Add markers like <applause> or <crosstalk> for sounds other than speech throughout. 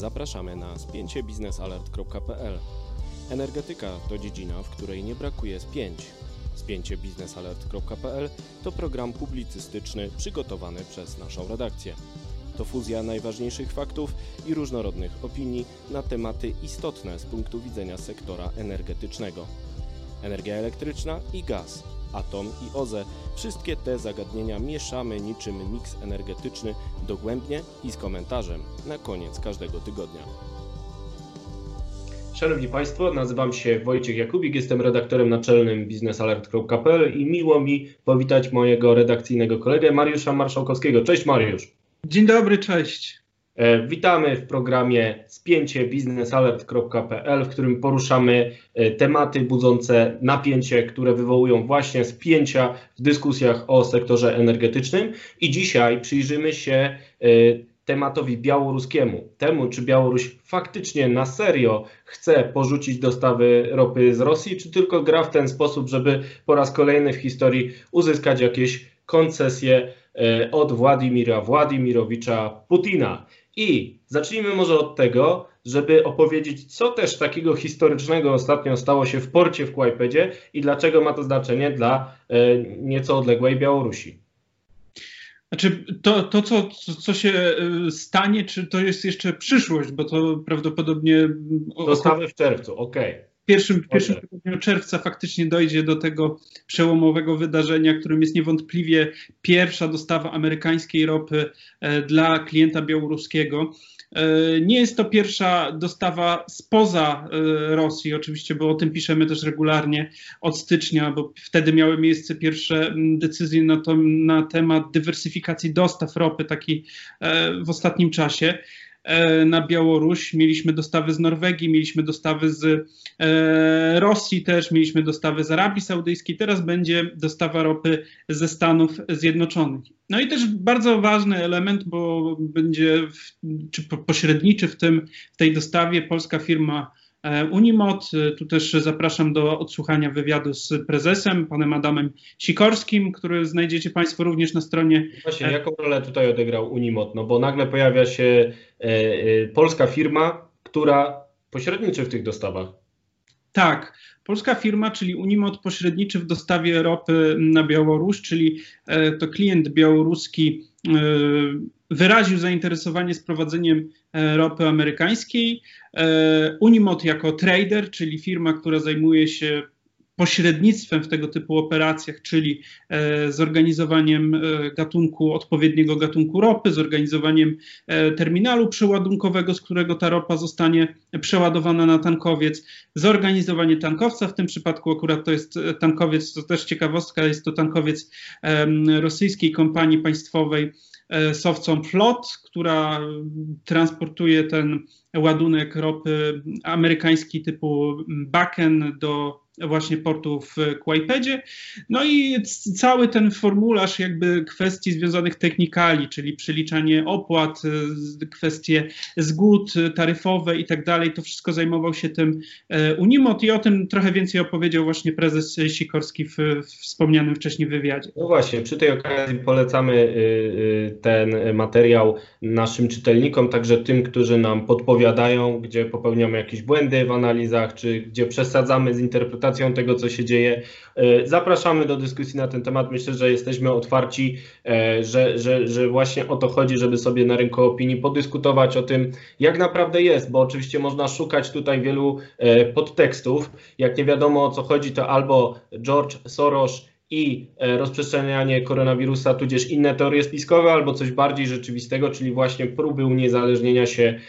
Zapraszamy na spięcie biznesalert.pl. Energetyka to dziedzina, w której nie brakuje spięć. Spięcie biznesalert.pl to program publicystyczny przygotowany przez naszą redakcję. To fuzja najważniejszych faktów i różnorodnych opinii na tematy istotne z punktu widzenia sektora energetycznego. Energia elektryczna i gaz, atom i OZE wszystkie te zagadnienia mieszamy niczym miks energetyczny dogłębnie i z komentarzem na koniec każdego tygodnia. Szanowni Państwo, nazywam się Wojciech Jakubik, jestem redaktorem naczelnym biznesalert.pl i miło mi powitać mojego redakcyjnego kolegę Mariusza Marszałkowskiego. Cześć Mariusz. Dzień dobry, cześć. E, witamy w programie Spięcie biznesalert.pl, w którym poruszamy e, tematy budzące napięcie, które wywołują właśnie spięcia w dyskusjach o sektorze energetycznym. I dzisiaj przyjrzymy się e, tematowi białoruskiemu, temu czy Białoruś faktycznie na serio chce porzucić dostawy ropy z Rosji, czy tylko gra w ten sposób, żeby po raz kolejny w historii uzyskać jakieś koncesje od Władimira Władimirowicza Putina. I zacznijmy może od tego, żeby opowiedzieć, co też takiego historycznego ostatnio stało się w porcie w Kłajpedzie i dlaczego ma to znaczenie dla e, nieco odległej Białorusi. Znaczy, to, to co, co się e, stanie, czy to jest jeszcze przyszłość, bo to prawdopodobnie. Dostawy w czerwcu, okej. Okay pierwszym, pierwszym tygodniu czerwca faktycznie dojdzie do tego przełomowego wydarzenia, którym jest niewątpliwie pierwsza dostawa amerykańskiej ropy e, dla klienta białoruskiego. E, nie jest to pierwsza dostawa spoza e, Rosji, oczywiście, bo o tym piszemy też regularnie od stycznia, bo wtedy miały miejsce pierwsze decyzje na, to, na temat dywersyfikacji dostaw ropy, takiej w ostatnim czasie. E, na Białoruś, mieliśmy dostawy z Norwegii, mieliśmy dostawy z e, Rosji też, mieliśmy dostawy z Arabii Saudyjskiej, teraz będzie dostawa ropy ze Stanów Zjednoczonych. No i też bardzo ważny element, bo będzie, w, czy pośredniczy w, tym, w tej dostawie polska firma Unimod. E, tu też zapraszam do odsłuchania wywiadu z prezesem, panem Adamem Sikorskim, który znajdziecie Państwo również na stronie. Właśnie, e, jaką rolę tutaj odegrał Unimod? No bo nagle pojawia się polska firma, która pośredniczy w tych dostawach. Tak, polska firma, czyli Unimod pośredniczy w dostawie ropy na Białoruś, czyli to klient białoruski wyraził zainteresowanie sprowadzeniem e, ropy amerykańskiej. E, Unimod jako trader, czyli firma, która zajmuje się pośrednictwem w tego typu operacjach, czyli e, zorganizowaniem gatunku, odpowiedniego gatunku ropy, zorganizowaniem terminalu przeładunkowego, z którego ta ropa zostanie przeładowana na tankowiec, zorganizowanie tankowca, w tym przypadku akurat to jest tankowiec, to też ciekawostka, jest to tankowiec rosyjskiej kompanii państwowej, E, Sowcą Flot, która transportuje ten ładunek ropy amerykański typu Bakken do właśnie portu w Kłajpedzie. No i cały ten formularz jakby kwestii związanych technikali, czyli przeliczanie opłat, kwestie zgód taryfowe i tak dalej, to wszystko zajmował się tym e, Unimot i o tym trochę więcej opowiedział właśnie prezes Sikorski w, w wspomnianym wcześniej wywiadzie. No właśnie, przy tej okazji polecamy y, y, ten materiał naszym czytelnikom, także tym, którzy nam podpowiadają, gdzie popełniamy jakieś błędy w analizach, czy gdzie przesadzamy z interpretacją interpretacją tego, co się dzieje. E, zapraszamy do dyskusji na ten temat. Myślę, że jesteśmy otwarci, e, że, że, że właśnie o to chodzi, żeby sobie na rynku opinii podyskutować o tym, jak naprawdę jest, bo oczywiście można szukać tutaj wielu e, podtekstów. Jak nie wiadomo o co chodzi, to albo George Soros i rozprzestrzenianie koronawirusa, tudzież inne teorie spiskowe, albo coś bardziej rzeczywistego, czyli właśnie próby uniezależnienia się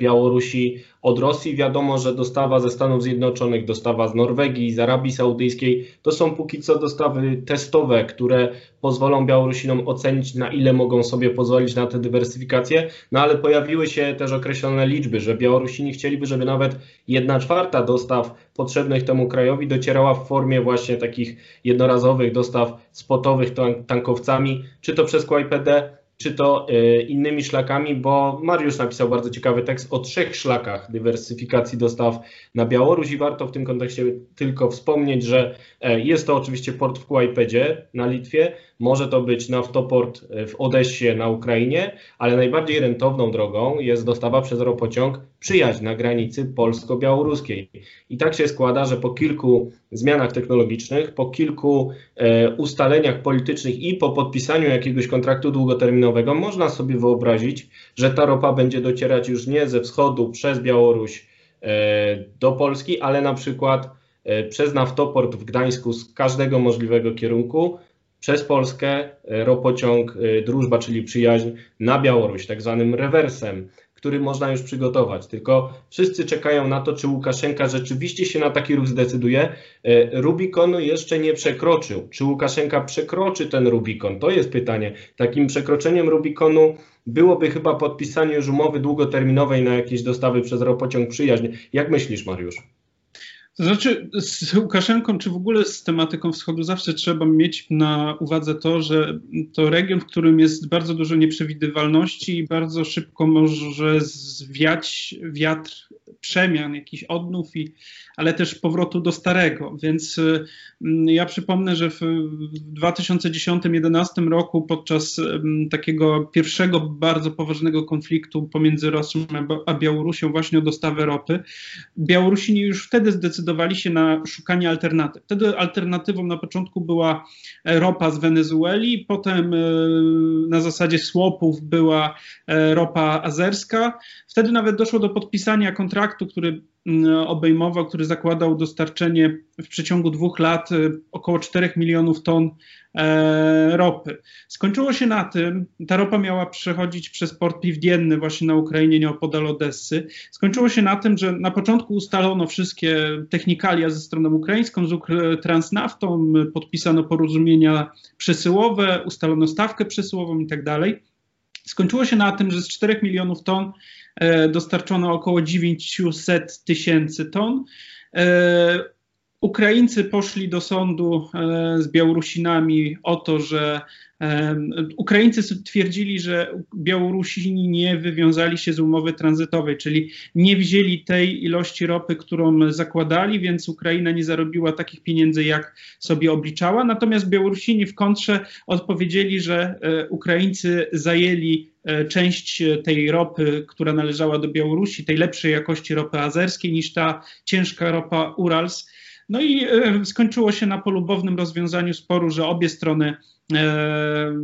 Białorusi od Rosji. Wiadomo, że dostawa ze Stanów Zjednoczonych, dostawa z Norwegii, z Arabii Saudyjskiej to są póki co dostawy testowe, które pozwolą Białorusinom ocenić, na ile mogą sobie pozwolić na tę dywersyfikację. No ale pojawiły się też określone liczby, że Białorusini chcieliby, żeby nawet jedna czwarta dostaw potrzebnych temu krajowi docierała w formie właśnie takich jednorazowych dostaw spotowych tankowcami, czy to przez QIPD, czy to e, innymi szlakami, bo Mariusz napisał bardzo ciekawy tekst o trzech szlakach dywersyfikacji dostaw na Białoruś i warto w tym kontekście tylko wspomnieć, że e, jest to oczywiście port w Kłajpedzie na Litwie, może to być naftoport w Odessie na Ukrainie, ale najbardziej rentowną drogą jest dostawa przez ropociąg przyjaźń na granicy polsko-białoruskiej. I tak się składa, że po kilku zmianach technologicznych, po kilku e, ustaleniach politycznych i po podpisaniu jakiegoś kontraktu długoterminowego można sobie wyobrazić, że ta ropa będzie docierać już nie ze wschodu przez Białoruś e, do Polski, ale na przykład e, przez naftoport w Gdańsku z każdego możliwego kierunku przez Polskę e, ropociąg e, Drużba, czyli przyjaźń na Białoruś, tak zwanym rewersem, który można już przygotować. Tylko wszyscy czekają na to, czy Łukaszenka rzeczywiście się na taki ruch zdecyduje. E, Rubikonu jeszcze nie przekroczył. Czy Łukaszenka przekroczy ten Rubikon? To jest pytanie. Takim przekroczeniem Rubikonu byłoby chyba podpisanie już umowy długoterminowej na jakieś dostawy przez ropociąg przyjaźń. Jak myślisz, Mariusz? To znaczy, z Łukaszenką, czy w ogóle z tematyką wschodu, zawsze trzeba mieć na uwadze to, że to region, w którym jest bardzo dużo nieprzewidywalności i bardzo szybko może zwiać wiatr przemian, jakichś odnów, i, ale też powrotu do starego. Więc mm, ja przypomnę, że w 2010-2011 roku podczas takiego pierwszego bardzo poważnego konfliktu pomiędzy Rosją a Białorusią właśnie o dostawę ropy, Białorusini już wtedy zdecydowali się na szukanie alternatyw. Wtedy alternatywą na początku była ropa z Wenezueli, potem e, na zasadzie słopów była e, ropa azerska. Wtedy nawet doszło do podpisania kontraktu, który mm, obejmował, który zakładał dostarczenie w przeciągu dwóch lat y, około 4 milionów ton e, ropy. Skończyło się na tym, ta ropa miała przechodzić przez port Piwdienny właśnie na Ukrainie, nieopodal Odessy. Skończyło się na tym, że na początku ustalono wszystkie technikalia ze stroną ukraińską, z Transnaftą, podpisano porozumienia przesyłowe, ustalono stawkę przesyłową i tak dalej. Skończyło się na tym, że z 4 milionów ton e, dostarczono około 900 tysięcy ton. E, Ukraińcy poszli do sądu e, z Białorusinami o to, że Ukraińcy twierdzili, że Białorusini nie wywiązali się z umowy tranzytowej, czyli nie wzięli tej ilości ropy, którą zakładali, więc Ukraina nie zarobiła takich pieniędzy, jak sobie obliczała. Natomiast Białorusini w kontrze odpowiedzieli, że e, Ukraińcy zajęli e, część tej ropy, która należała do Białorusi, tej lepszej jakości ropy azerskiej niż ta ciężka ropa Urals. No i e, skończyło się na polubownym rozwiązaniu sporu, że obie strony E,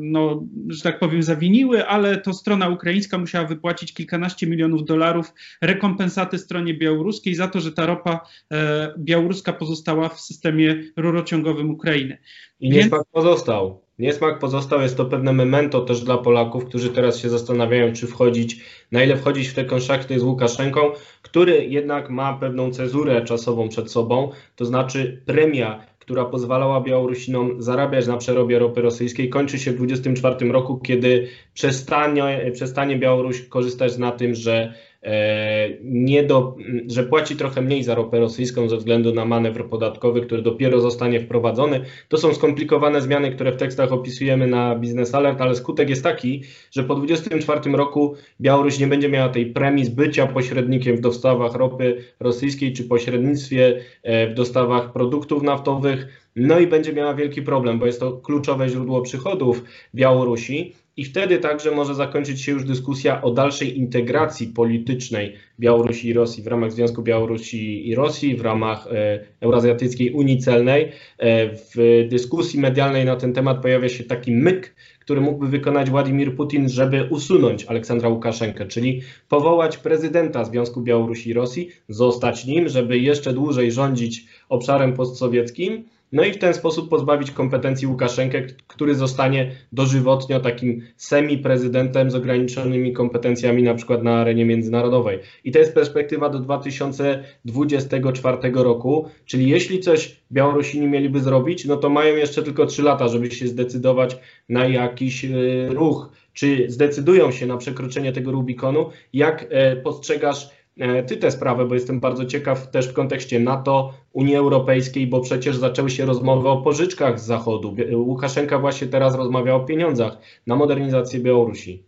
no, że tak powiem, zawiniły, ale to strona ukraińska musiała wypłacić kilkanaście milionów dolarów rekompensaty stronie białoruskiej za to, że ta ropa e, białoruska pozostała w systemie rurociągowym Ukrainy. I niesmak Więc... pozostał. Niesmak pozostał, jest to pewne memento też dla Polaków, którzy teraz się zastanawiają, czy wchodzić, na ile wchodzić w te konszachty z Łukaszenką, który jednak ma pewną cezurę czasową przed sobą, to znaczy premia która pozwalała Białorusinom zarabiać na przerobie ropy rosyjskiej, kończy się w 2024 roku, kiedy przestanie, przestanie Białoruś korzystać na tym, że nie do, że płaci trochę mniej za ropę rosyjską ze względu na manewr podatkowy, który dopiero zostanie wprowadzony. To są skomplikowane zmiany, które w tekstach opisujemy na Business Alert, ale skutek jest taki, że po 2024 roku Białoruś nie będzie miała tej premii bycia pośrednikiem w dostawach ropy rosyjskiej czy pośrednictwie e, w dostawach produktów naftowych. No i będzie miała wielki problem, bo jest to kluczowe źródło przychodów Białorusi. I wtedy także może zakończyć się już dyskusja o dalszej integracji politycznej Białorusi i Rosji w ramach Związku Białorusi i Rosji, w ramach e, Eurazjatyckiej Unii Celnej. E, w dyskusji medialnej na ten temat pojawia się taki myk, który mógłby wykonać Władimir Putin, żeby usunąć Aleksandra Łukaszenkę, czyli powołać prezydenta Związku Białorusi i Rosji, zostać nim, żeby jeszcze dłużej rządzić obszarem postsowieckim no i w ten sposób pozbawić kompetencji Łukaszenkę, który zostanie dożywotnio takim semi-prezydentem z ograniczonymi kompetencjami na przykład na arenie międzynarodowej. I to jest perspektywa do 2024 roku, czyli jeśli coś Białorusini mieliby zrobić, no to mają jeszcze tylko 3 lata, żeby się zdecydować na jakiś y, ruch. Czy zdecydują się na przekroczenie tego Rubikonu? Jak e, postrzegasz Ty tę sprawę, bo jestem bardzo ciekaw też w kontekście NATO, Unii Europejskiej, bo przecież zaczęły się rozmowy o pożyczkach z Zachodu. Łukaszenka właśnie teraz rozmawia o pieniądzach na modernizację Białorusi.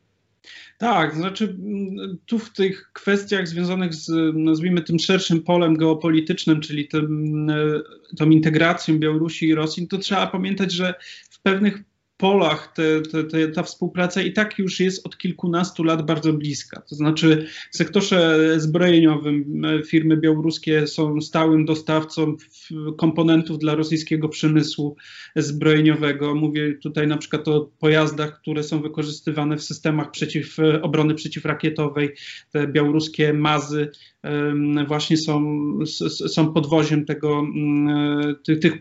Tak, znaczy mm, tu w tych kwestiach związanych z, nazwijmy tym szerszym polem geopolitycznym, czyli tym, e, tą integracją Białorusi i Rosji, to trzeba pamiętać, że w pewnych polach te, te, te, ta współpraca i tak już jest od kilkunastu lat bardzo bliska. To znaczy w sektorze zbrojeniowym e, firmy białoruskie są stałym dostawcą komponentów dla rosyjskiego przemysłu zbrojeniowego. Mówię tutaj na przykład o pojazdach, które są wykorzystywane w systemach przeciw, obrony przeciwrakietowej. Te białoruskie mazy właśnie są, są podwoziem tego, mm, tych, tych,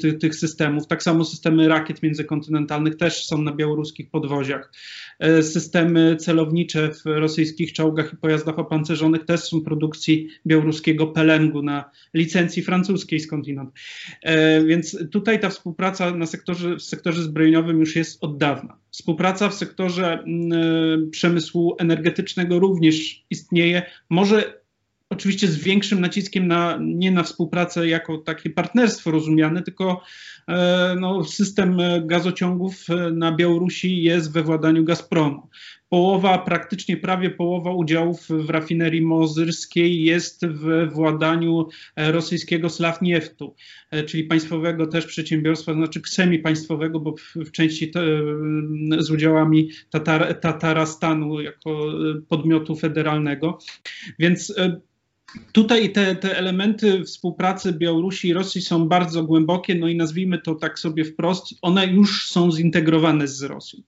tych, tych systemów. Tak samo systemy rakiet międzykontynentalnych też są na białoruskich podwoziach. E, systemy celownicze w rosyjskich czołgach i pojazdach opancerzonych też są produkcji białoruskiego Pelengu na licencji francuskiej skądinąd. E, więc tutaj ta współpraca na sektorze, w sektorze zbrojeniowym już jest od dawna. Współpraca w sektorze mm, e, przemysłu energetycznego również istnieje. Może oczywiście z większym naciskiem na, nie na współpracę jako takie partnerstwo rozumiane, tylko e, no, system gazociągów na Białorusi jest we władaniu Gazpromu. Połowa, praktycznie prawie połowa udziałów w rafinerii mozyrskiej jest w władaniu rosyjskiego Slavnieftu, e, czyli państwowego też przedsiębiorstwa, znaczy semi-państwowego, bo w, części te, z udziałami Tatar, Tatarastanu jako podmiotu federalnego. Więc e, Tutaj te, te elementy współpracy Białorusi i Rosji są bardzo głębokie, no i nazwijmy to tak sobie wprost, one już są zintegrowane z Rosją.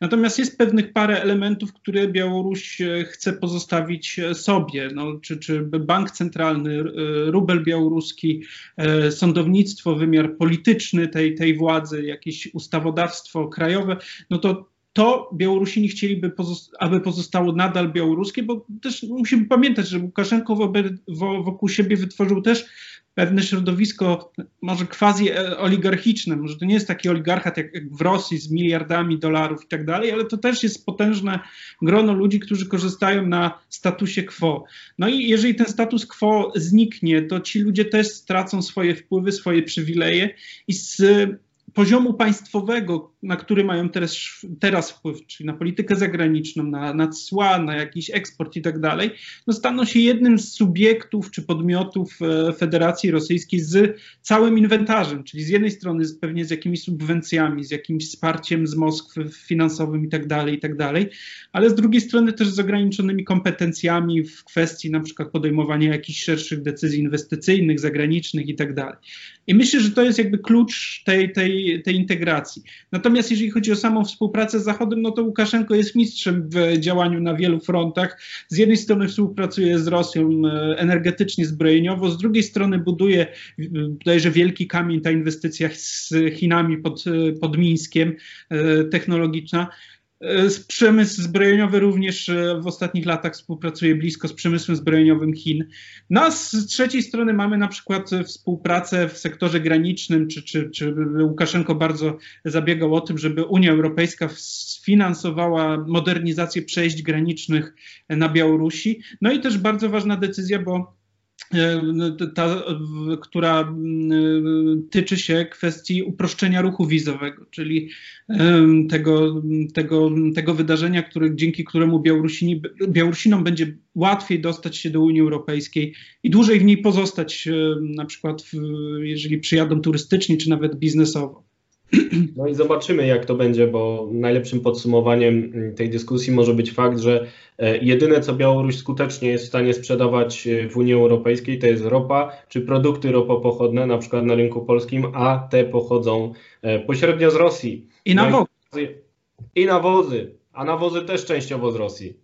Natomiast jest pewnych parę elementów, które Białoruś e, chce pozostawić e, sobie, no, czy, czy bank centralny, e, rubel białoruski, sądownictwo, wymiar polityczny tej, tej władzy, jakieś ustawodawstwo krajowe, no to to Białorusini chcieliby, aby pozostało nadal białoruskie, bo też musimy pamiętać, że Łukaszenko wokół siebie wytworzył też pewne środowisko, może quasi oligarchiczne, może to nie jest taki oligarchat jak w Rosji z miliardami dolarów i tak dalej, ale to też jest potężne grono ludzi, którzy korzystają na statusie quo. No i jeżeli ten status quo zniknie, to ci ludzie też stracą swoje wpływy, swoje przywileje i z poziomu państwowego, na który mają teraz, teraz wpływ, czyli na politykę zagraniczną, na, na cła, na jakiś eksport i tak dalej, no staną się jednym z subiektów czy podmiotów e, Federacji Rosyjskiej z całym inwentarzem, czyli z jednej strony pewnie z jakimiś subwencjami, z jakimś wsparciem z Moskwy finansowym i tak dalej, i tak dalej, ale z drugiej strony też z ograniczonymi kompetencjami w kwestii na przykład podejmowania jakichś szerszych decyzji inwestycyjnych, zagranicznych i tak dalej. I myślę, że to jest jakby klucz tej, tej, tej integracji. Natomiast jeżeli chodzi o samą współpracę z Zachodem, no to Łukaszenko jest mistrzem w działaniu na wielu frontach. Z jednej strony współpracuje z Rosją e, energetycznie, zbrojeniowo, z drugiej strony buduje bodajże wielki kamień, ta inwestycja z Chinami pod, e, pod Mińskiem e, technologiczna. E, przemysł zbrojeniowy również e, w ostatnich latach współpracuje blisko z przemysłem zbrojeniowym Chin. No a z trzeciej strony mamy na przykład współpracę w sektorze granicznym, czy, czy, czy Łukaszenko bardzo zabiegał o tym, żeby Unia Europejska sfinansowała modernizację przejść granicznych na Białorusi. No i też bardzo ważna decyzja, bo E, ta, która tyczy się kwestii uproszczenia ruchu wizowego, czyli tego, tego, tego wydarzenia, który, dzięki któremu Białorusinom będzie łatwiej dostać się do Unii Europejskiej i dłużej w niej pozostać, na przykład w, jeżeli przyjadą turystycznie czy nawet biznesowo. <clears throat> No i zobaczymy, jak to będzie, bo najlepszym podsumowaniem tej dyskusji może być fakt, że e, jedyne, co Białoruś skutecznie jest w stanie sprzedawać e, w Unii Europejskiej, to jest ropa czy produkty ropopochodne, na przykład na rynku polskim, a te pochodzą e, pośrednio z Rosji. I nawozy. I nawozy, a nawozy też częściowo z Rosji.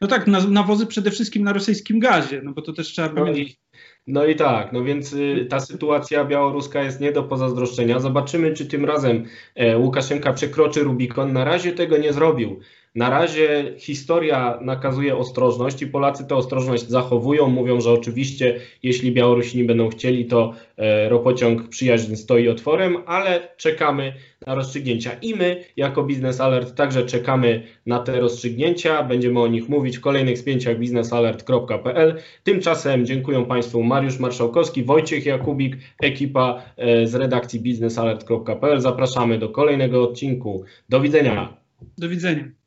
No tak, nawozy przede wszystkim na rosyjskim gazie, no bo to też trzeba no powiedzieć. No i tak, no więc y, ta sytuacja białoruska jest nie do pozazdroszczenia. Zobaczymy, czy tym razem e, Łukaszenka przekroczy Rubikon. Na razie tego nie zrobił. Na razie historia nakazuje ostrożność i Polacy tę ostrożność zachowują. Mówią, że oczywiście, jeśli Białorusini będą chcieli, to e, ropociąg przyjaźń stoi otworem, ale czekamy na rozstrzygnięcia. I my, jako Business Alert, także czekamy na te rozstrzygnięcia. Będziemy o nich mówić w kolejnych spięciach biznesalert.pl. Tymczasem dziękuję Państwu Mariusz Marszałkowski, Wojciech Jakubik, ekipa e, z redakcji biznesalert.pl. Zapraszamy do kolejnego odcinku. Do widzenia. Do widzenia.